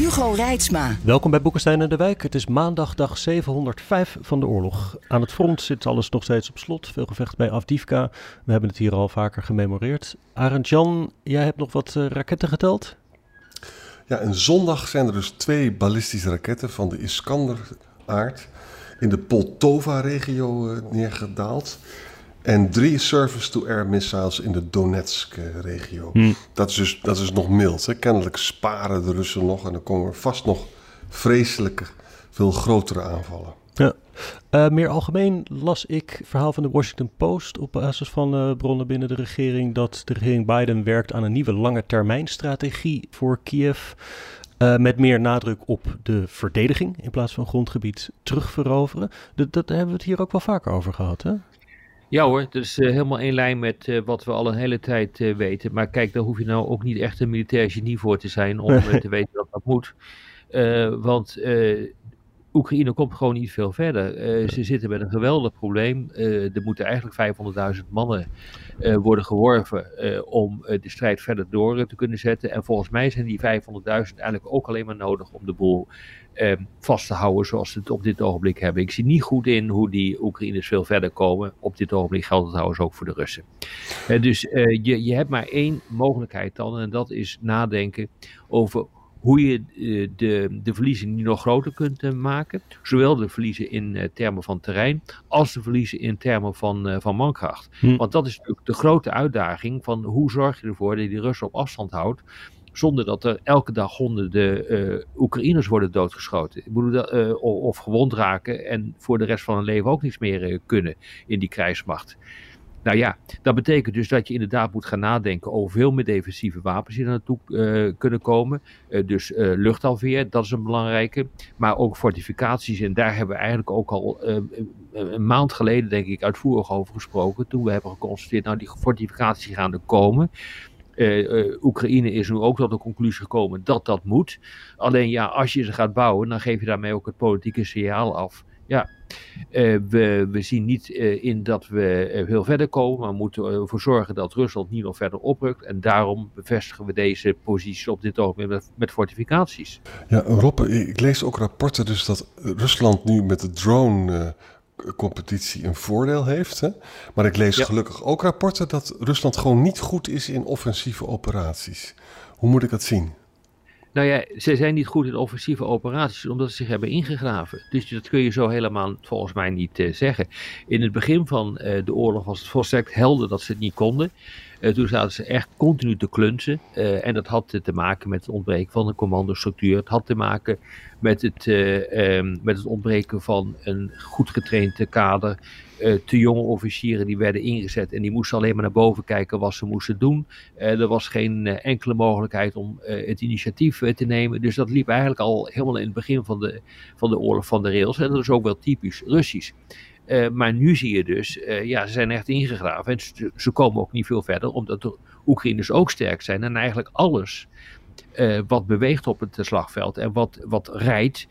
Hugo Reitsma. Welkom bij Boekenstein en de Wijk. Het is maandag dag 705 van de oorlog. Aan het front zit alles nog steeds op slot. Veel gevecht bij Avdivka. We hebben het hier al vaker gememoreerd. Arend Jan, jij hebt nog wat uh, raketten geteld? Ja, en zondag zijn er dus twee ballistische raketten van de Iskander-aard in de Poltova-regio uh, neergedaald. En drie surface-to-air missiles in de Donetsk-regio. Hmm. Dat, is dus, dat is nog mild. Hè? Kennelijk sparen de Russen nog en dan komen er vast nog vreselijke, veel grotere aanvallen. Ja. Uh, meer algemeen las ik verhaal van de Washington Post op basis van uh, bronnen binnen de regering dat de regering Biden werkt aan een nieuwe lange termijn strategie voor Kiev. Uh, met meer nadruk op de verdediging in plaats van grondgebied terugveroveren. Dat, dat hebben we het hier ook wel vaker over gehad, hè? Ja hoor, dat is uh, helemaal in lijn met uh, wat we al een hele tijd uh, weten. Maar kijk, daar hoef je nou ook niet echt een militair genie voor te zijn om te weten dat dat moet. want Oekraïne komt gewoon niet veel verder. ze zitten met een geweldig probleem. er moeten eigenlijk 500.000 mannen worden geworven om de strijd verder door te kunnen zetten. En volgens mij zijn die 500.000 eigenlijk ook alleen maar nodig om de boel eh, vast te houden zoals ze het op dit ogenblik hebben. Ik zie niet goed in hoe die Oekraïners veel verder komen. Op dit ogenblik geldt het trouwens ook voor de Russen. Eh, dus eh, je, je hebt maar één mogelijkheid dan en dat is nadenken over hoe je uh, de, de verliezen nu nog groter kunt uh, maken. Zowel de verliezen in uh, termen van terrein als de verliezen in termen van, van mankracht. Hm. Want dat is natuurlijk de grote uitdaging van hoe zorg je ervoor dat je die Russen op afstand houdt zonder dat er elke dag honderden uh, Oekraïners worden doodgeschoten. Ik bedoel, uh, of gewond raken en voor de rest van hun leven ook niets meer uh, kunnen in die krijgsmacht. Nou ja, dat betekent dus dat je inderdaad moet gaan nadenken over veel meer defensieve wapens die er naartoe kunnen komen. dus luchtafweer, dat is een belangrijke. Maar ook fortificaties. En daar hebben we eigenlijk ook al een maand geleden, denk ik, uitvoerig over gesproken. Toen we hebben geconstateerd, nou die fortificaties gaan er komen. Uh, Oekraïne is nu ook tot de conclusie gekomen dat dat moet. Alleen ja, als je ze gaat bouwen, dan geef je daarmee ook het politieke signaal af. Ja, uh, we, we zien niet in dat we heel verder komen, maar we moeten ervoor zorgen dat Rusland niet nog verder oprukt. En daarom bevestigen we deze positie op dit ogenblik met, met fortificaties. Ja, Rob, ik lees ook rapporten dus dat Rusland nu met de drone competitie een voordeel heeft. Hè? Maar ik lees gelukkig ook rapporten dat Rusland gewoon niet goed is in offensieve operaties. Hoe moet ik dat zien? Nou ja, ze zijn niet goed in offensieve operaties omdat ze zich hebben ingegraven. Dus dat kun je zo helemaal volgens mij niet uh, zeggen. In het begin van uh, de oorlog was het volstrekt helder dat ze het niet konden. Uh, toen zaten ze echt continu te klunsen. en dat had te maken met het ontbreken van een commandostructuur. Het had te maken met het, um, met het ontbreken van een goed getraind kader. Te jonge officieren die werden ingezet en die moesten alleen maar naar boven kijken wat ze moesten doen. Er was geen enkele mogelijkheid om het initiatief te nemen. Dus dat liep eigenlijk al helemaal in het begin van de, van de oorlog van de rails. En dat is ook wel typisch Russisch. Maar nu zie je dus, ja, ze zijn echt ingegraven. En ze, komen ook niet veel verder, omdat de Oekraïners ook sterk zijn. En eigenlijk alles uh, wat beweegt op het slagveld en wat, wat rijdt,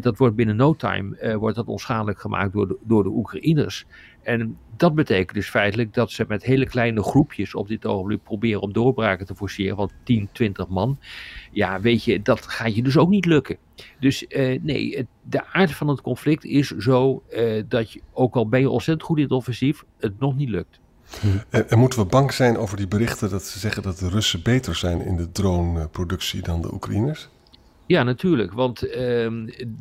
dat wordt binnen no time wordt dat onschadelijk gemaakt door de, door de Oekraïners. En dat betekent dus feitelijk dat ze met hele kleine groepjes op dit ogenblik proberen om doorbraken te forceren van 10, 20 man. Ja, weet je, dat gaat je dus ook niet lukken. Dus nee, het, de aard van het conflict is zo dat je, ook al ben je ontzettend goed in het offensief, het nog niet lukt. En, en, moeten we bang zijn over die berichten dat ze zeggen dat de Russen beter zijn in de droneproductie dan de Oekraïners? Ja, natuurlijk. Want uh,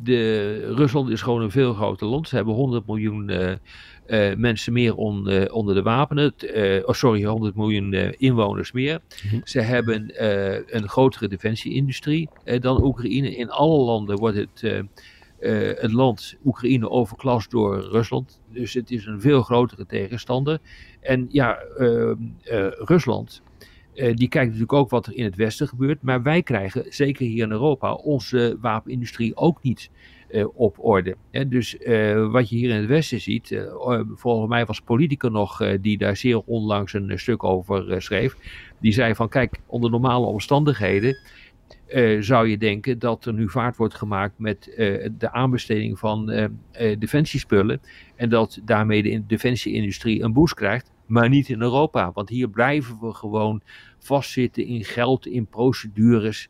de, Rusland is gewoon een veel groter land. Ze hebben 100 miljoen uh, uh, mensen meer on, uh, onder de wapenen. oh, sorry, 100 miljoen inwoners meer. Mm Ze hebben een grotere defensieindustrie dan Oekraïne. In alle landen wordt het uh, het land Oekraïne overklast door Rusland. Dus het is een veel grotere tegenstander. En ja, uh, Rusland die kijkt natuurlijk ook wat er in het Westen gebeurt. Maar wij krijgen, zeker hier in Europa, onze wapenindustrie ook niet op orde. dus wat je hier in het Westen ziet, volgens mij was Politica nog, die daar zeer onlangs een stuk over schreef. Die zei van kijk, onder normale omstandigheden zou je denken dat er nu vaart wordt gemaakt met de aanbesteding van uh, defensiespullen. En dat daarmee de defensieindustrie een boost krijgt. Maar niet in Europa. Want hier blijven we gewoon vastzitten in geld, in procedures.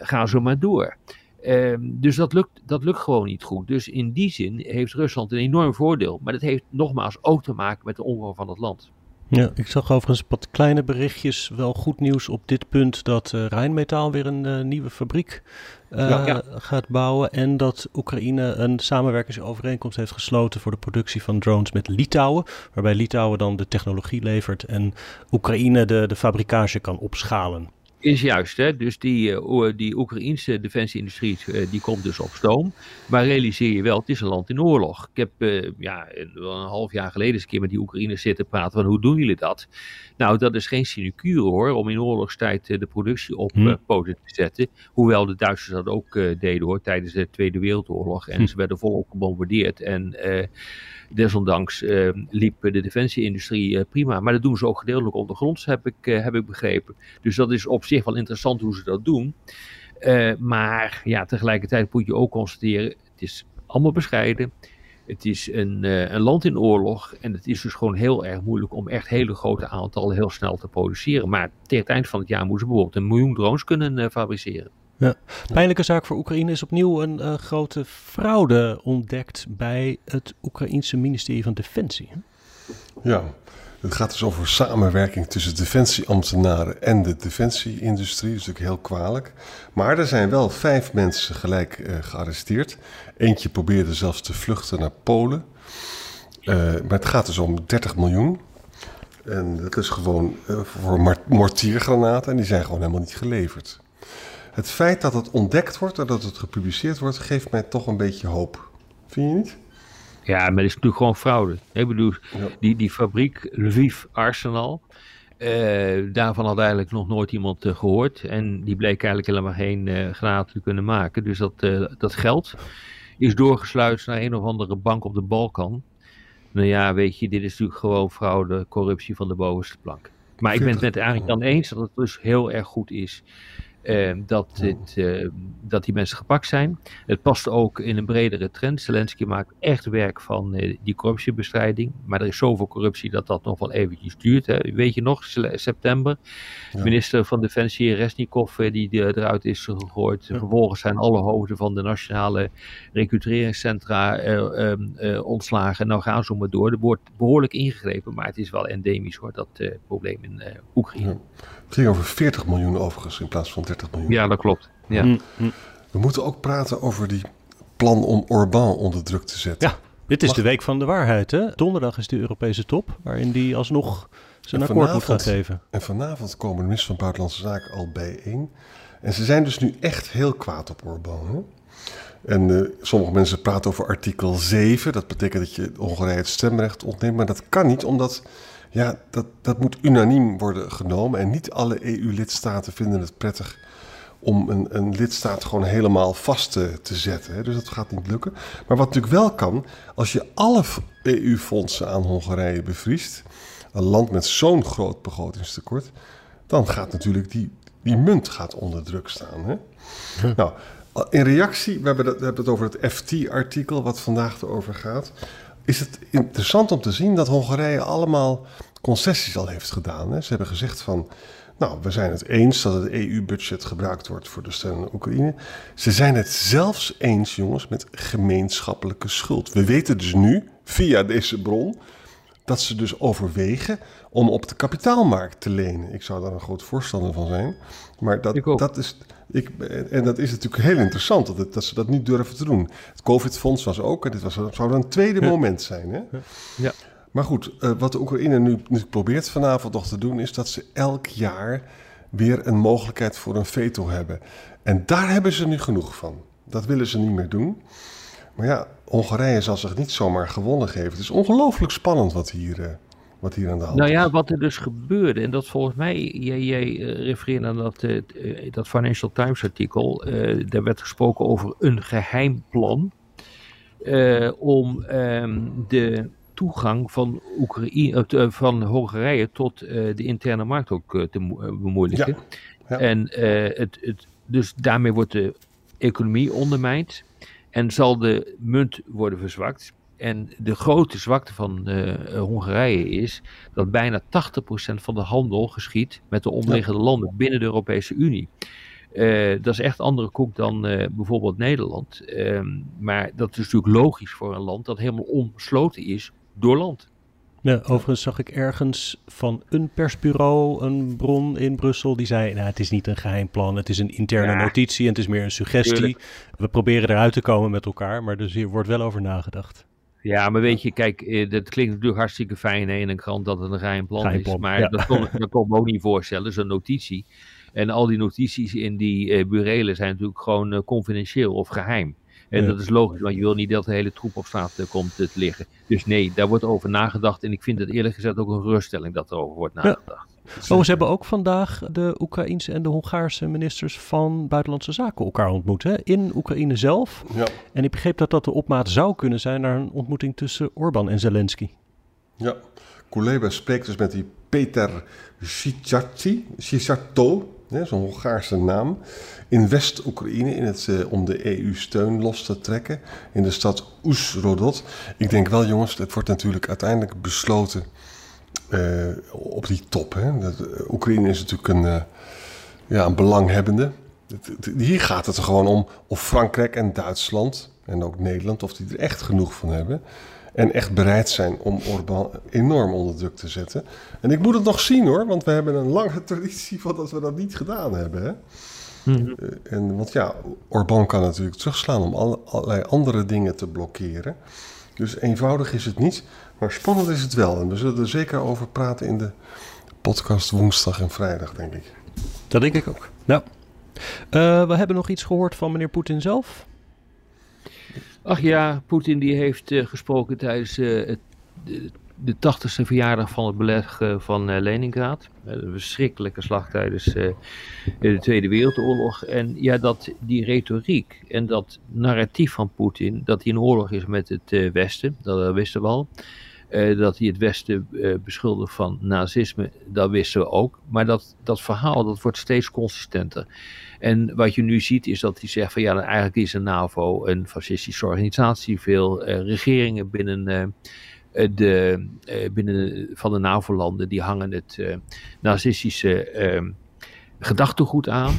ga zo maar door. Ehm, dus dat lukt, dat lukt gewoon niet goed. Dus in die zin heeft Rusland een enorm voordeel. Maar dat heeft nogmaals ook te maken met de omvang van het land. Ja, ik zag overigens wat kleine berichtjes, wel goed nieuws op dit punt, dat uh, Rijnmetaal weer een uh, nieuwe fabriek uh, gaat bouwen en dat Oekraïne een samenwerkingsovereenkomst heeft gesloten voor de productie van drones met Litouwen, waarbij Litouwen dan de technologie levert en Oekraïne de, de fabrikage kan opschalen. Is juist, hè? dus die, uh, die Oekraïnse defensieindustrie uh, die komt dus op stoom. Maar realiseer je wel, het is een land in oorlog. Ik heb uh, ja, een half jaar geleden eens een keer met die Oekraïners zitten praten van hoe doen jullie dat? Nou, dat is geen sinecure hoor, om in oorlogstijd de productie op hm. poten te zetten. Hoewel de Duitsers dat ook deden hoor, tijdens de Tweede Wereldoorlog. En hm. ze werden volop gebombardeerd en Desondanks uh, liep de defensieindustrie uh, prima. Maar dat doen ze ook gedeeltelijk ondergronds, heb ik, uh, heb ik begrepen. Dus dat is op zich wel interessant hoe ze dat doen. maar ja, tegelijkertijd moet je ook constateren, het is allemaal bescheiden. Het is een, een, land in oorlog en het is dus gewoon heel erg moeilijk om echt hele grote aantallen heel snel te produceren. Maar tegen het eind van het jaar moeten ze bijvoorbeeld een miljoen drones kunnen fabriceren. Ja. Pijnlijke zaak voor Oekraïne is opnieuw een uh, grote fraude ontdekt bij het Oekraïense ministerie van Defensie. Ja, het gaat dus over samenwerking tussen defensieambtenaren en de defensieindustrie. Dat is natuurlijk heel kwalijk. Maar er zijn wel vijf mensen gelijk uh, gearresteerd. Eentje probeerde zelfs te vluchten naar Polen. Uh, maar het gaat dus om 30 miljoen. En dat is gewoon voor mortiergranaten en die zijn gewoon helemaal niet geleverd het feit dat het ontdekt wordt en dat het gepubliceerd wordt, geeft mij toch een beetje hoop. Vind je niet? Ja, maar het is natuurlijk gewoon fraude. Ik bedoel, die, die fabriek Lviv Arsenal, uh, daarvan had eigenlijk nog nooit iemand uh, gehoord. En die bleek eigenlijk helemaal geen uh, granaten te kunnen maken. Dus dat, dat geld is doorgesluist naar een of andere bank op de Balkan. Nou ja, weet je, dit is natuurlijk gewoon fraude, corruptie van de bovenste plank. Maar ik ben het met eigenlijk dan eens dat het dus heel erg goed is Ehm, dat, dit, uh, dat die mensen gepakt zijn. Het past ook in een bredere trend. Zelensky maakt echt werk van uh, die corruptiebestrijding. Maar er is zoveel corruptie dat dat nog wel eventjes duurt. Hè. Weet je nog, september. Ja. Minister van Defensie Resnikov uh, die eruit is gegooid. Ja. Vervolgens zijn alle hoofden van de nationale recruteringscentra ehm, ontslagen. Nou gaan ze maar door. Er wordt behoorlijk ingegrepen. Maar het is wel endemisch hoor, dat probleem in Oekraïne. Het ging over 40 miljoen overigens in plaats van 30 miljoen. Ja, dat klopt. Ja. Mm. We moeten ook praten over die plan om Orbán onder druk te zetten. Ja, dit is de week van de waarheid. Hè? Donderdag is de Europese top, waarin die alsnog zijn akkoord moet gaan geven. En vanavond komen de minister van Buitenlandse Zaken al bijeen. En ze zijn dus nu echt heel kwaad op Orbán. Hè? En uh, sommige mensen praten over artikel 7. Dat betekent dat je Hongarije het stemrecht ontneemt. Maar dat kan niet, omdat ja, dat, dat moet unaniem worden genomen. En niet alle EU-lidstaten vinden het prettig om een, een lidstaat gewoon helemaal vast te, te zetten. Hè. Dus dat gaat niet lukken. Maar wat natuurlijk wel kan, als je alle EU-fondsen aan Hongarije bevriest, een land met zo'n groot begrotingstekort, dan gaat natuurlijk die, die munt gaat onder druk staan. Hè. Nou, in reactie, we hebben, dat, we hebben het over het FT-artikel wat vandaag erover gaat is het interessant om te zien dat Hongarije allemaal concessies al heeft gedaan. Hè. Ze hebben gezegd van, nou, we zijn het eens dat het EU-budget gebruikt wordt voor de steun aan Oekraïne. Ze zijn het zelfs eens, jongens, met gemeenschappelijke schuld. We weten dus nu, via deze bron, dat ze dus overwegen om op de kapitaalmarkt te lenen. Ik zou daar een groot voorstander van zijn. Maar dat, dat is. Ik, en dat is natuurlijk heel interessant dat, het, dat ze dat niet durven te doen. Het COVID-fonds was ook, en dit was, zou een tweede moment zijn. Hè? Ja. Maar goed, uh, wat de Oekraïne nu, nu probeert vanavond nog te doen, is dat ze elk jaar weer een mogelijkheid voor een veto hebben. En daar hebben ze nu genoeg van. Dat willen ze niet meer doen. Maar ja, Hongarije zal zich niet zomaar gewonnen geven. Het is ongelooflijk spannend wat hier, uh, wat hier aan de hand Nou is. ja, wat er dus gebeurde, en dat volgens mij, jij, jij eh, refereerde aan dat, eh, eh, dat Financial Times artikel, daar werd gesproken over een geheim plan om ehm, de toegang van, Oekraïne, van Hongarije tot de interne markt ook te mo- bemoeilijken. Ja. En eh, het, het, dus daarmee wordt de economie ondermijnd en zal de munt worden verzwakt. En de grote zwakte van eh, Hongarije is dat bijna 80% van de handel geschiet met de omliggende landen binnen de Europese Unie. Eh, dat is echt andere koek dan eh, bijvoorbeeld Nederland. Ehm, maar dat is natuurlijk logisch voor een land dat helemaal omsloten is door land. Ja, overigens zag ik ergens van een persbureau, een bron in Brussel, die zei: Nou, het is niet een geheim plan, het is een interne Ja. notitie en het is meer een suggestie. Tuurlijk. We proberen eruit te komen met elkaar, maar dus hier wordt wel over nagedacht. Ja, maar weet je, kijk, eh, dat klinkt natuurlijk hartstikke fijn hè, in een krant dat het een geheim plan Geheim is. Maar ja. dat, kon, dat kon ik me ook niet voorstellen, zo'n notitie. En al die notities in die eh burelen zijn natuurlijk gewoon eh, confidentieel of geheim. En Ja. dat is logisch, want je wil niet dat de hele troep op straat komt te liggen. Dus nee, daar wordt over nagedacht. En ik vind het eerlijk gezegd ook een geruststelling dat er over wordt nagedacht. Oh, ze hebben ook vandaag de Oekraïense en de Hongaarse ministers van Buitenlandse Zaken elkaar ontmoet. Hè? In Oekraïne zelf. Ja, En ik begreep dat dat de opmaat zou kunnen zijn naar een ontmoeting tussen Orbán en Zelensky. ja. Kuleba spreekt dus met die Peter hè, zo'n Hongaarse naam, in West-Oekraïne in het, eh, om de EU-steun los te trekken in de stad Oesrodot. Ik denk wel, jongens, het wordt natuurlijk uiteindelijk besloten eh, op die top. Hè. Dat, eh, Oekraïne is natuurlijk een, eh, ja, een belanghebbende. Het- het- Hier gaat het er gewoon om of Frankrijk en Duitsland en ook Nederland, of die er echt genoeg van hebben. En echt bereid zijn om Orbán enorm onder druk te zetten. En ik moet het nog zien hoor, want we hebben een lange traditie van dat we dat niet gedaan hebben. Hè? Eh, En, want ja, Orbán kan natuurlijk terugslaan om alle- allerlei andere dingen te blokkeren. Dus eenvoudig is het niet, maar spannend is het wel. En we zullen er zeker over praten in de podcast woensdag en vrijdag, denk ik. Dat denk ik ook. Nou, eh, we hebben nog iets gehoord van meneer Poetin zelf. Ach ja, Poetin die heeft eh, gesproken tijdens eh, het, de, de 80ste verjaardag van het beleg eh, van eh, Leningrad. Eh, een verschrikkelijke slag tijdens de Tweede Wereldoorlog. En ja, dat die retoriek en dat narratief van Poetin, dat hij in oorlog is met het Westen, dat wisten we al. Dat hij het Westen beschuldigt van nazisme, dat wisten we ook. Maar dat, dat verhaal dat wordt steeds consistenter. En wat je nu ziet is dat hij zegt van ja, eigenlijk is de NAVO een fascistische organisatie. Veel regeringen binnen, de, eh, binnen van de NAVO-landen die hangen het eh, nazistische eh, gedachtegoed aan.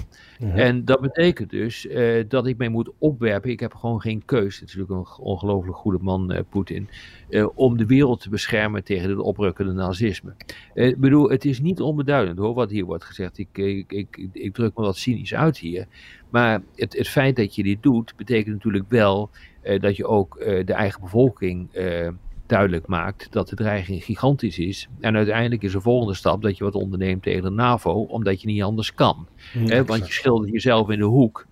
En dat betekent dus eh, dat ik mij moet opwerpen. Ik heb gewoon geen keus. Het is natuurlijk een ongelooflijk goede man, eh, Poetin. eh, om de wereld te beschermen tegen het oprukkende nazisme. Eh, Ik bedoel, het is niet onbeduidend hoor, wat hier wordt gezegd. Ik, ik, ik, ik druk me wat cynisch uit hier. Maar het, het feit dat je dit doet, betekent natuurlijk wel eh, dat je ook eh, de eigen bevolking eh, duidelijk maakt dat de dreiging gigantisch is. En uiteindelijk is de volgende stap dat je wat onderneemt tegen de NAVO, omdat je niet anders kan. Want je schildert jezelf in de hoek.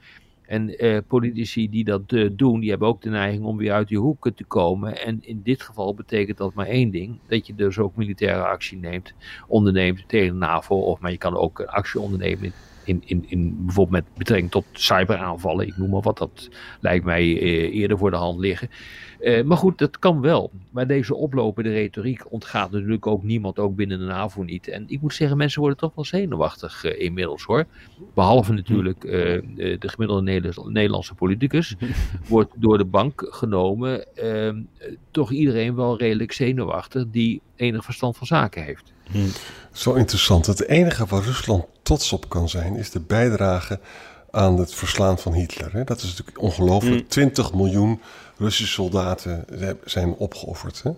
En eh, politici die dat eh, doen, die hebben ook de neiging om weer uit die hoeken te komen. En in dit geval betekent dat maar één ding: dat je dus ook militaire actie neemt, onderneemt tegen de NAVO. Of maar je kan ook actie ondernemen in, in, in, bijvoorbeeld met betrekking tot cyberaanvallen. Ik noem maar wat, dat lijkt mij eh, eerder voor de hand liggen. Eh, maar goed, dat kan wel. Maar deze oplopende retoriek ontgaat natuurlijk ook niemand, ook binnen de NAVO niet. En ik moet zeggen, mensen worden toch wel zenuwachtig eh, inmiddels hoor. Behalve natuurlijk eh, de gemiddelde Nederlands- Nederlandse politicus. wordt door de bank genomen toch iedereen wel redelijk zenuwachtig die enig verstand van zaken heeft. Zo interessant. Het enige waar Rusland trots op kan zijn, is de bijdrage aan het verslaan van Hitler. hè. Dat is natuurlijk ongelooflijk. 20 miljoen Russische soldaten zijn opgeofferd. Hè?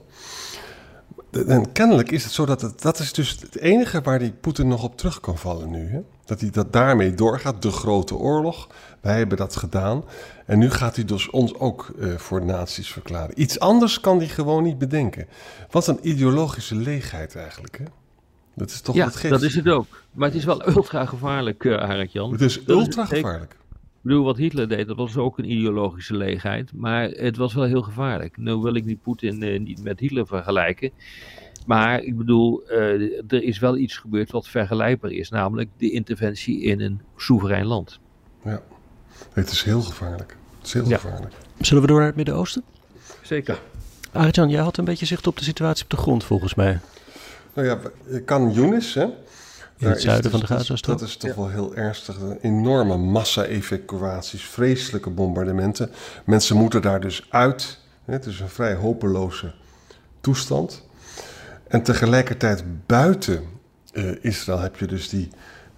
En kennelijk is het zo dat het, dat is dus het enige waar die Poetin nog op terug kan vallen nu. Hè? Dat hij dat daarmee doorgaat, de grote oorlog. Wij hebben dat gedaan. En nu gaat hij dus ons ook eh, voor nazi's verklaren. Iets anders kan hij gewoon niet bedenken. Wat een ideologische leegheid eigenlijk. Hè? Dat is toch ja, wat geks. dat is het ook. Maar het is wel ultra gevaarlijk, uh, Arend Jan. Het is Dat ultra gevaarlijk. Ik bedoel, wat Hitler deed, dat was ook een ideologische leegheid. Maar het was wel heel gevaarlijk. Nu wil ik die Poetin eh, niet met Hitler vergelijken. Maar ik bedoel, uh, er is wel iets gebeurd wat vergelijkbaar is, namelijk de interventie in een soeverein land. Ja, het is heel gevaarlijk. Het is heel ja. gevaarlijk. Zullen we door naar het Midden-Oosten? Zeker. Arjan, jij had een beetje zicht op de situatie op de grond volgens mij. Nou ja, kan Yunis, hè? In het zuiden dus, van de Gazastrook. Dat is toch wel heel ernstig. Enorme massa-evacuaties, vreselijke bombardementen. Mensen moeten daar dus uit. Het is een vrij hopeloze toestand. En tegelijkertijd buiten uh, Israël heb je dus die,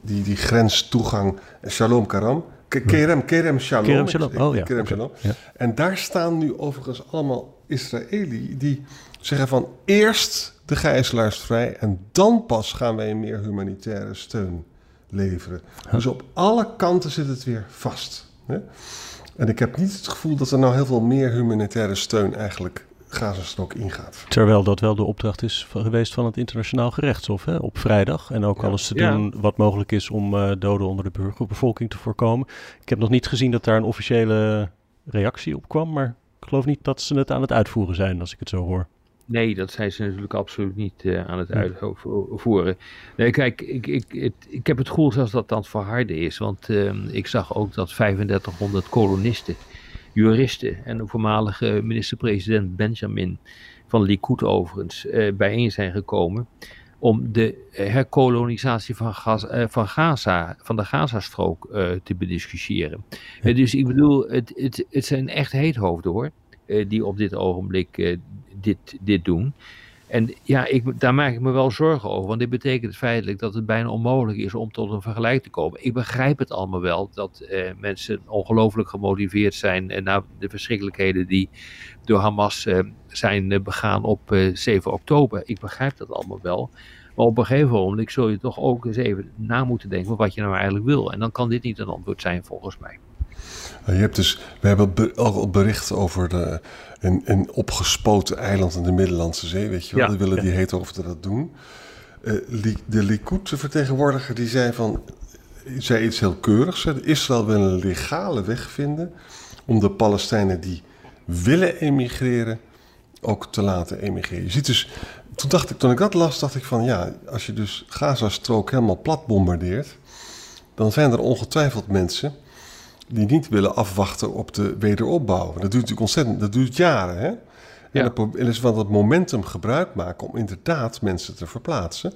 die, die grenstoegang Shalom Karam. Kerem, Kerem Shalom. Kerem Shalom, oh ja. Kerem Shalom. Ja. En daar staan nu overigens allemaal Israëli die zeggen van eerst de gijzelaars vrij en dan pas gaan wij meer humanitaire steun leveren. Dus op alle kanten zit het weer vast. Hè? En ik heb niet het gevoel dat er nou heel veel meer humanitaire steun eigenlijk Gazastrook ingaat. Terwijl dat wel de opdracht is geweest van het internationaal gerechtshof hè, op vrijdag. En ook alles te doen wat mogelijk is om uh, doden onder de burgerbevolking te voorkomen. Ik heb nog niet gezien dat daar een officiële reactie op kwam, maar ik geloof niet dat ze het aan het uitvoeren zijn, als ik het zo hoor. Nee, dat zijn ze natuurlijk absoluut niet uh, aan het uitvoeren. Nee, kijk, ik, ik, het, ik heb het gevoel zelfs dat dat verharden is. Want uh, ik zag ook dat 3500 kolonisten juristen en de voormalige minister-president Benjamin van Likud overigens uh, bijeen zijn gekomen om de herkolonisatie van, van Gaza, van de Gazastrook te bediscussiëren. dus ik bedoel, het, het, het zijn echt heethoofden hoor, die op dit ogenblik dit, dit doen. En ja, ik, daar maak ik me wel zorgen over, want dit betekent feitelijk dat het bijna onmogelijk is om tot een vergelijk te komen. Ik begrijp het allemaal wel, dat eh, mensen ongelooflijk gemotiveerd zijn en na de verschrikkelijkheden die door Hamas eh, zijn eh, begaan op 7 eh, oktober. Ik begrijp dat allemaal wel. Maar op een gegeven moment zul je toch ook eens even na moeten denken wat je nou eigenlijk wil. En dan kan dit niet een antwoord zijn volgens mij. Je hebt dus, we hebben al bericht over de, een, een opgespoten eiland in de Middellandse Zee, weet je wel. Ja, die willen die heet over dat doen. Uh, de Likud-vertegenwoordiger die zei van, zei iets heel keurigs. Israël wil een legale weg vinden om de Palestijnen die willen emigreren ook te laten emigreren. Je ziet dus, toen dacht ik, toen ik dat las, dacht ik van ja, als je dus Gaza-strook helemaal plat bombardeert, dan zijn er ongetwijfeld mensen die niet willen afwachten op de wederopbouw. Dat duurt natuurlijk ontzettend, dat duurt jaren. Hè? En het is van dat momentum gebruik maken om inderdaad mensen te verplaatsen.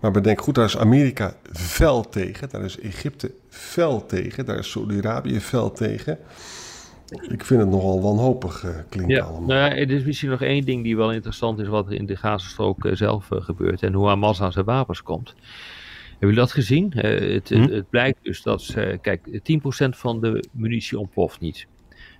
Maar bedenk goed, daar is Amerika fel tegen, daar is Egypte fel tegen, daar is Saudi-Arabië fel tegen. Ik vind het nogal wanhopig uh, klinken ja, allemaal. Nou ja, er is misschien nog één ding die wel interessant is wat er in de Gazastrook uh, zelf uh, gebeurt en hoe Hamas aan zijn wapens komt. Hebben jullie dat gezien? Uh, het, hm? het, blijkt dus dat, uh, kijk, 10% van de munitie ontploft niet.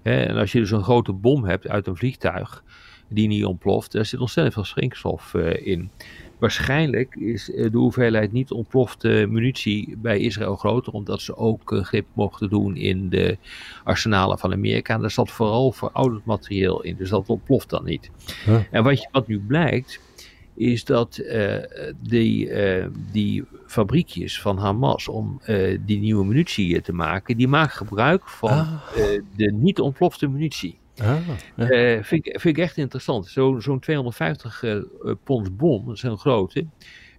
en als je dus een grote bom hebt uit een vliegtuig die niet ontploft, daar zit ontzettend veel springstof uh, in. Waarschijnlijk is de hoeveelheid niet ontplofte munitie bij Israël groter, omdat ze ook grip mochten doen in de arsenalen van Amerika. En daar zat vooral verouderd materieel in, dus dat ontploft dan niet. Huh? En wat, wat nu blijkt, is dat uh, die, uh, die fabriekjes van Hamas om uh, die nieuwe munitie te maken, die maken gebruik van ah. de niet ontplofte munitie. Ah, ja. vind, ik, vind ik echt interessant. Zo'n zo 250 pond bom, dat een grote,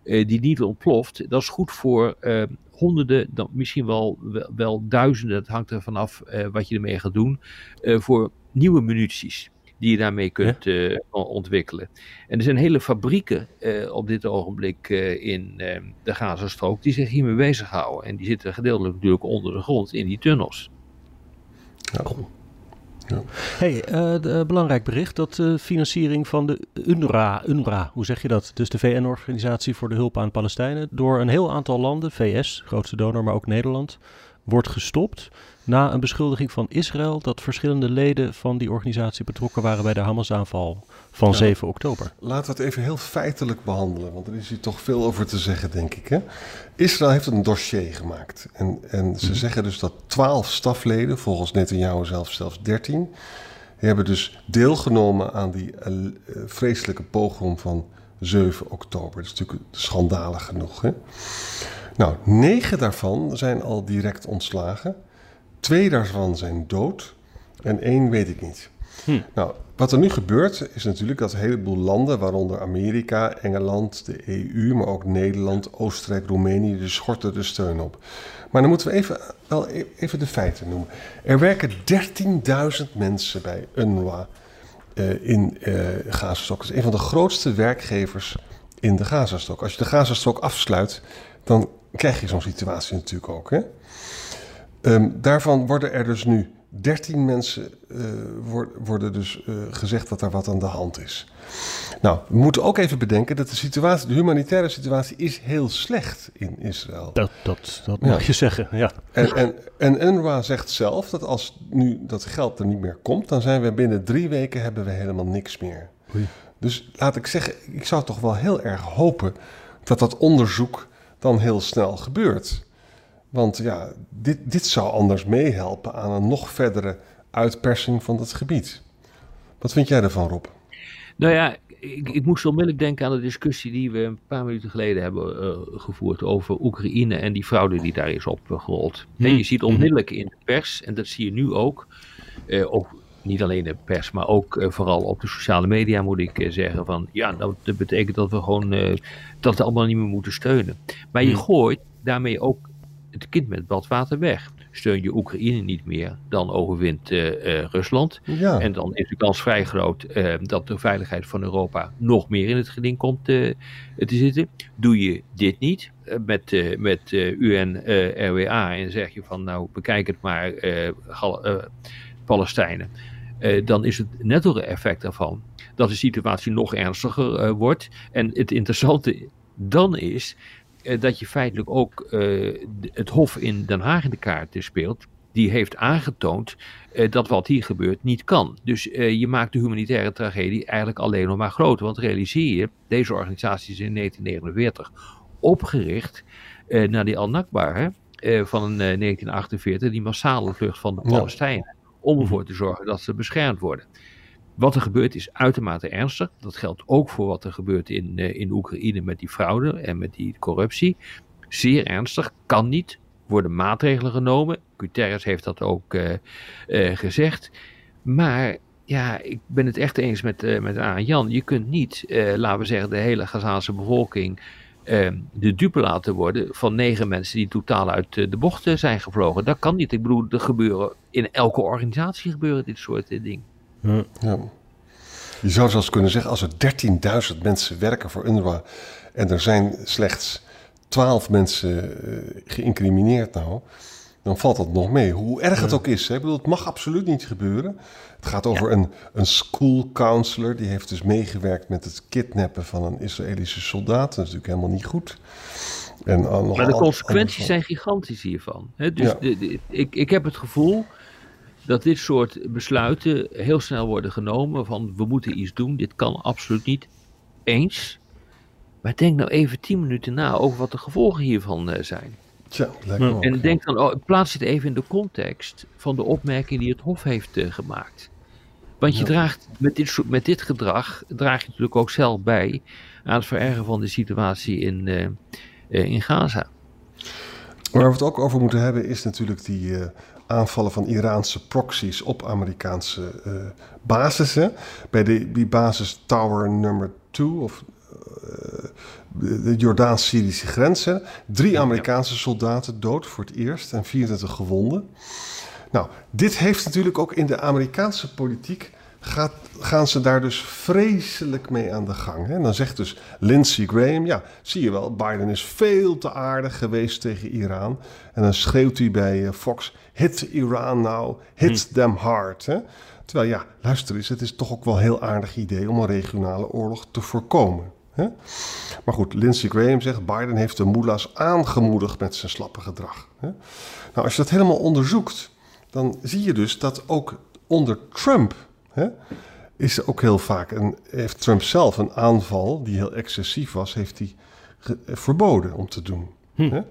die niet ontploft, dat is goed voor honderden, dan misschien wel, wel, wel, duizenden, het hangt er vanaf wat je ermee gaat doen, voor nieuwe munities die je daarmee kunt uh, ontwikkelen. En er zijn hele fabrieken uh, op dit ogenblik uh, in de Gazastrook die zich hiermee bezighouden. En die zitten gedeeltelijk natuurlijk onder de grond in die tunnels. Ja. Ja. Hey, de, belangrijk bericht dat de financiering van de UNRWA, UNRWA, hoe zeg je dat? Dus de VN-organisatie voor de hulp aan Palestijnen, door een heel aantal landen, VS, grootste donor, maar ook Nederland, wordt gestopt na een beschuldiging van Israël dat verschillende leden van die organisatie betrokken waren bij de Hamas-aanval van 7 oktober. Laten we het even heel feitelijk behandelen, want er is hier toch veel over te zeggen, denk ik. Hè? Israël heeft een dossier gemaakt en, en ze mhm. zeggen dus dat 12 stafleden, volgens Netanyahu zelfs zelfs 13, hebben dus deelgenomen aan die uh, vreselijke pogrom van 7 oktober. Dat is natuurlijk schandalig genoeg. Hè? Nou, negen daarvan zijn al direct ontslagen. Twee daarvan zijn dood en één weet ik niet. Hm. Nou, wat er nu gebeurt is natuurlijk dat een heleboel landen, waaronder Amerika, Engeland, de EU, maar ook Nederland, Oostenrijk, Roemenië, de schorten de steun op. Maar dan moeten we even, wel e-, even de feiten noemen. Er werken 13.000 mensen bij UNRWA uh, in uh, Gazastok. Dat is een van de grootste werkgevers in de Gazastok. Als je de Gazastok afsluit, dan krijg je zo'n situatie natuurlijk ook. Hè? Um, daarvan worden er dus nu 13 mensen uh, worden dus uh, gezegd dat er wat aan de hand is. Nou, we moeten ook even bedenken dat de situatie, de humanitaire situatie is heel slecht in Israël. Dat, dat, dat mag je zeggen, ja. En, en, en UNRWA zegt zelf dat als nu dat geld er niet meer komt, dan zijn we binnen drie weken hebben we helemaal niks meer. Oei. Dus laat ik zeggen, ik zou toch wel heel erg hopen dat dat onderzoek dan heel snel gebeurt. Want ja, dit, dit zou anders meehelpen aan een nog verdere uitpersing van het gebied. Wat vind jij ervan, Rob? Nou ja, ik, ik moest onmiddellijk denken aan de discussie die we een paar minuten geleden hebben uh, gevoerd over Oekraïne en die fraude die daar is opgerold. Hmm. En je ziet onmiddellijk in de pers, en dat zie je nu ook, uh, ook niet alleen de pers, maar ook uh, vooral op de sociale media moet ik zeggen van ja, dat, dat betekent dat we gewoon dat we allemaal niet meer moeten steunen. Maar je gooit daarmee ook het kind met badwater weg. Steun je Oekraïne niet meer, dan overwint uh, uh, Rusland. Ja. En dan is de kans vrij groot uh, dat de veiligheid van Europa nog meer in het geding komt te zitten. Doe je dit niet met, met UN-RWA en zeg je van nou bekijk het maar Palestijnen. Dan is het netto effect daarvan dat de situatie nog ernstiger wordt. En het interessante dan is eh, dat je feitelijk ook eh, het Hof in Den Haag in de kaart speelt. Die heeft aangetoond dat wat hier gebeurt niet kan. Dus je maakt de humanitaire tragedie eigenlijk alleen nog maar groter. Want realiseer je, deze organisatie is in 1949 opgericht naar die Al-Nakba van 1948, die massale vlucht van de Palestijnen. Om ervoor te zorgen dat ze beschermd worden. Wat er gebeurt is uitermate ernstig. Dat geldt ook voor wat er gebeurt in, uh, in Oekraïne met die fraude en met die corruptie. Zeer ernstig, kan niet. Worden maatregelen genomen. Guterres heeft dat ook uh, uh, gezegd. Maar ja, ik ben het echt eens met, uh, met Aan Jan. Je kunt niet, laten we zeggen, de hele Gazaanse bevolking de dupe laten worden van negen mensen die totaal uit de bocht zijn gevlogen. Dat kan niet. Ik bedoel, er gebeuren in elke organisatie gebeuren dit soort dingen. Ja. ja. Je zou zelfs kunnen zeggen, als er 13.000 mensen werken voor UNRWA en er zijn slechts 12 mensen uh, geïncrimineerd nou, dan valt dat nog mee. Hoe erg het ook is. Hè? Ik bedoel, het mag absoluut niet gebeuren. Het gaat over een, een school counselor, die heeft dus meegewerkt met het kidnappen van een Israëlische soldaat. Dat is natuurlijk helemaal niet goed. En, maar de consequenties zijn gigantisch hiervan. Hè? Dus ja. de, de, ik, ik heb het gevoel dat dit soort besluiten heel snel worden genomen van we moeten iets doen, dit kan absoluut niet. Eens. Maar denk nou even tien minuten na over wat de gevolgen hiervan uh, zijn. Tja, ook, en denk dan, oh, plaats het even in de context van de opmerking die het Hof heeft uh, gemaakt. Want je ja. draagt met dit, met dit gedrag, draag je natuurlijk ook zelf bij aan het verergeren van de situatie in, uh, in Gaza. Waar we het ook over moeten hebben is natuurlijk die aanvallen van Iraanse proxies op Amerikaanse uh, basissen. Bij de, die basis Tower nummer 2 of uh, de Jordaans-Syrische grenzen. Drie Amerikaanse soldaten dood voor het eerst en 24 gewonden. Nou, dit heeft natuurlijk ook in de Amerikaanse politiek gaat, gaan ze daar dus vreselijk mee aan de gang. Hè? En dan zegt dus Lindsey Graham, ja, zie je wel, Biden is veel te aardig geweest tegen Iran. En dan schreeuwt hij bij uh, Fox, hit Iran now, hit hm. them hard. Hè? Terwijl ja, luister eens, het is toch ook wel een heel aardig idee om een regionale oorlog te voorkomen. Hè? Maar goed, Lindsey Graham zegt, Biden heeft de moela's aangemoedigd met zijn slappe gedrag. Hè? Nou, als je dat helemaal onderzoekt, dan zie je dus dat ook onder Trump hè, is ook heel vaak, een, heeft Trump zelf een aanval die heel excessief was, heeft hij verboden om te doen. Hm.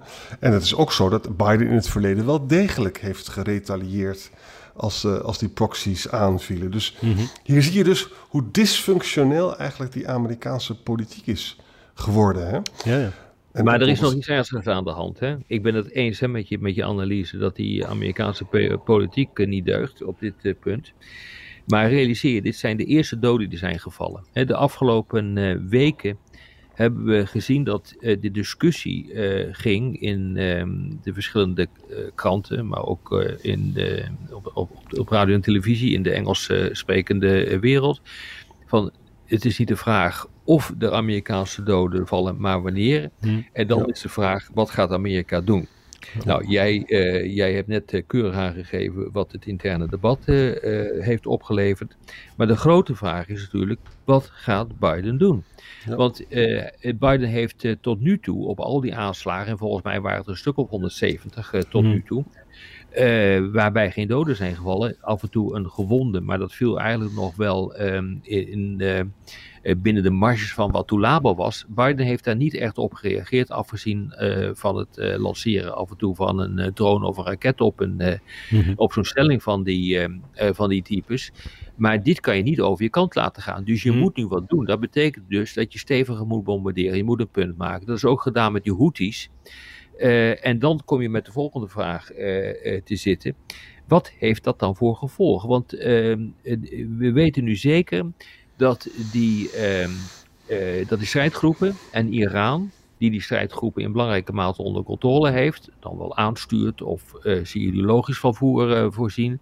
En het is ook zo dat Biden in het verleden wel degelijk heeft geretaliëerd als, uh, als die proxies aanvielen. Dus mm -hmm. hier zie je dus hoe dysfunctioneel eigenlijk die Amerikaanse politiek is geworden. Hè? Ja, ja. En maar er is nog iets ernstigs aan de hand. Hè? Ik ben het eens hè, met, je, met je analyse dat die Amerikaanse politiek niet deugt op dit uh, punt. Maar realiseer je, dit zijn de eerste doden die zijn gevallen. De afgelopen weken hebben we gezien dat uh, de discussie uh, ging in um, de verschillende uh, kranten, maar ook in de, op, op, op, radio en televisie in de Engels sprekende wereld. Van het is niet de vraag of de Amerikaanse doden vallen, maar wanneer. Hmm. En dan ja. is de vraag, wat gaat Amerika doen? Nou, jij, uh, jij hebt net uh, keurig aangegeven wat het interne debat uh, heeft opgeleverd. Maar de grote vraag is natuurlijk, wat gaat Biden doen? Ja. Want Biden heeft tot nu toe op al die aanslagen, en volgens mij waren het een stuk op 170 tot nu toe, waarbij geen doden zijn gevallen, af en toe een gewonde, maar dat viel eigenlijk nog wel um, in, in eh, binnen de marges van wat toelabel was. Biden heeft daar niet echt op gereageerd, afgezien uh, van het uh, lanceren af en toe van een drone of een raket op, een, mm-hmm. op zo'n stelling van die, van die types. Maar dit kan je niet over je kant laten gaan. Dus je mm-hmm. moet nu wat doen. Dat betekent dus dat je steviger moet bombarderen. Je moet een punt maken. Dat is ook gedaan met die Houthis. en dan kom je met de volgende vraag te zitten. Wat heeft dat dan voor gevolgen? Want ehm, we weten nu zeker dat die, uh, uh, dat die strijdgroepen en Iran, die die strijdgroepen in belangrijke mate onder controle heeft, dan wel aanstuurt of uh, ze ideologisch van voer uh, voorzien,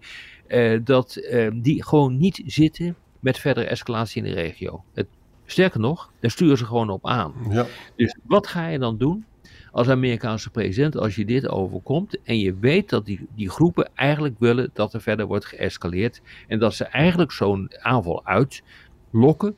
dat ehm, die gewoon niet zitten met verdere escalatie in de regio. Het, sterker nog, daar sturen ze gewoon op aan. Ja. Dus wat ga je dan doen? als Amerikaanse president, als je dit overkomt en je weet dat die, die groepen eigenlijk willen dat er verder wordt geëscaleerd en dat ze eigenlijk zo'n aanval uit lokken,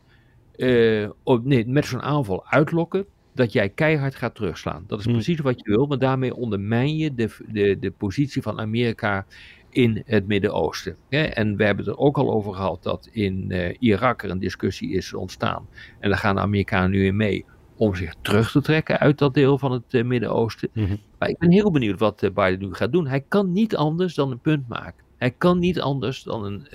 uh, nee, met zo'n aanval uitlokken, dat jij keihard gaat terugslaan. Dat is hmm. precies wat je wil, want daarmee ondermijn je de, de, de positie van Amerika in het Midden-Oosten. En we hebben het er ook al over gehad dat in uh, Irak er een discussie is ontstaan. En daar gaan de Amerikanen nu in mee om zich terug te trekken uit dat deel van het uh, Midden-Oosten. Mm Maar ik ben heel benieuwd wat Biden nu gaat doen. Hij kan niet anders dan een punt maken. Hij kan niet anders dan een,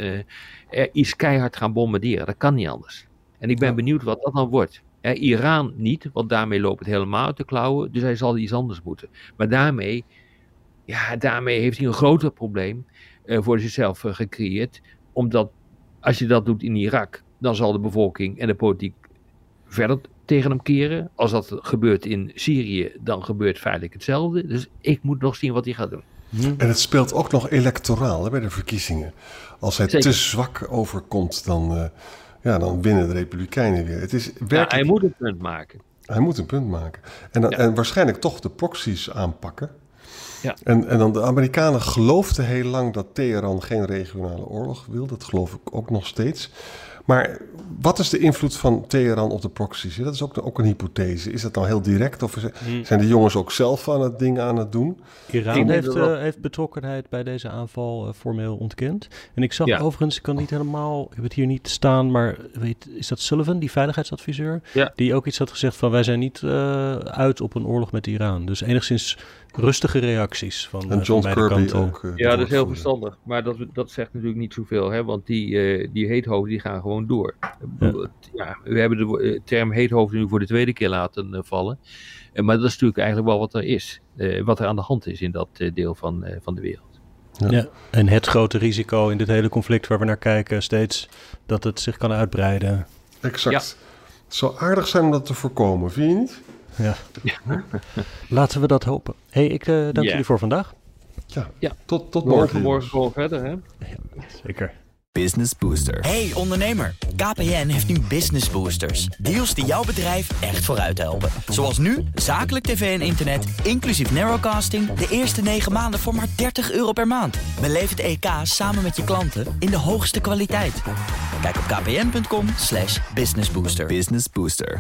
uh, iets keihard gaan bombarderen. Dat kan niet anders. En ik ben benieuwd wat dat dan wordt. Iran niet, want daarmee loopt het helemaal uit de klauwen. Dus hij zal iets anders moeten. Maar daarmee, ja, daarmee heeft hij een groter probleem uh, voor zichzelf uh, gecreëerd. Omdat als je dat doet in Irak, dan zal de bevolking en de politiek verder tegen hem keren. Als dat gebeurt in Syrië, dan gebeurt feitelijk hetzelfde. Dus ik moet nog zien wat hij gaat doen. En het speelt ook nog electoraal hè, bij de verkiezingen. Als hij te zwak overkomt, dan, uh, ja, dan winnen de Republikeinen weer. Het is werkelijk... ja, hij moet een punt maken. Hij moet een punt maken. En, dan, en waarschijnlijk toch de proxies aanpakken. Ja. En, en dan de Amerikanen geloofden heel lang dat Teheran geen regionale oorlog wil. Dat geloof ik ook nog steeds. Maar wat is de invloed van Teheran op de proxies? Dat is ook, ook een hypothese. Is dat dan heel direct of hmm. zijn de jongens ook zelf aan het ding aan het doen? Iran heeft, uh, heeft, betrokkenheid bij deze aanval uh, formeel ontkend. En ik zag ja. overigens, ik kan niet helemaal, ik heb het hier niet staan, maar weet, is dat Sullivan, die veiligheidsadviseur? Ja. Die ook iets had gezegd van wij zijn niet uh, uit op een oorlog met Iran. Dus enigszins rustige reacties van, en uh, John van Kirby kanten. ook. Uh, ja, dat is heel verstandig. Maar dat, dat zegt natuurlijk niet zoveel. Hè? Want die, uh, die heethoofden die gaan gewoon door. Ja. ja we hebben de term heethoofden nu voor de tweede keer laten vallen. maar dat is natuurlijk eigenlijk wel wat er is. wat er aan de hand is in dat deel van, van de wereld. Ja. ja. en het grote risico in dit hele conflict waar we naar kijken, steeds dat het zich kan uitbreiden. Exact. Ja. Het zou aardig zijn om dat te voorkomen, vind je niet? Ja. Laten we dat hopen. hey, ik uh, dank yeah. jullie voor vandaag. Ja, ja. tot, tot morgen. Morgen gewoon verder, hè? Ja, zeker. Business Booster. Hey ondernemer, KPN heeft nu Business Boosters. Deals die jouw bedrijf echt vooruit helpen. Zoals nu, zakelijk tv en internet, inclusief narrowcasting... de eerste 9 maanden voor maar 30 euro per maand. Beleef het EK samen met je klanten in de hoogste kwaliteit. Kijk op kpn.com businessbooster. Business Booster.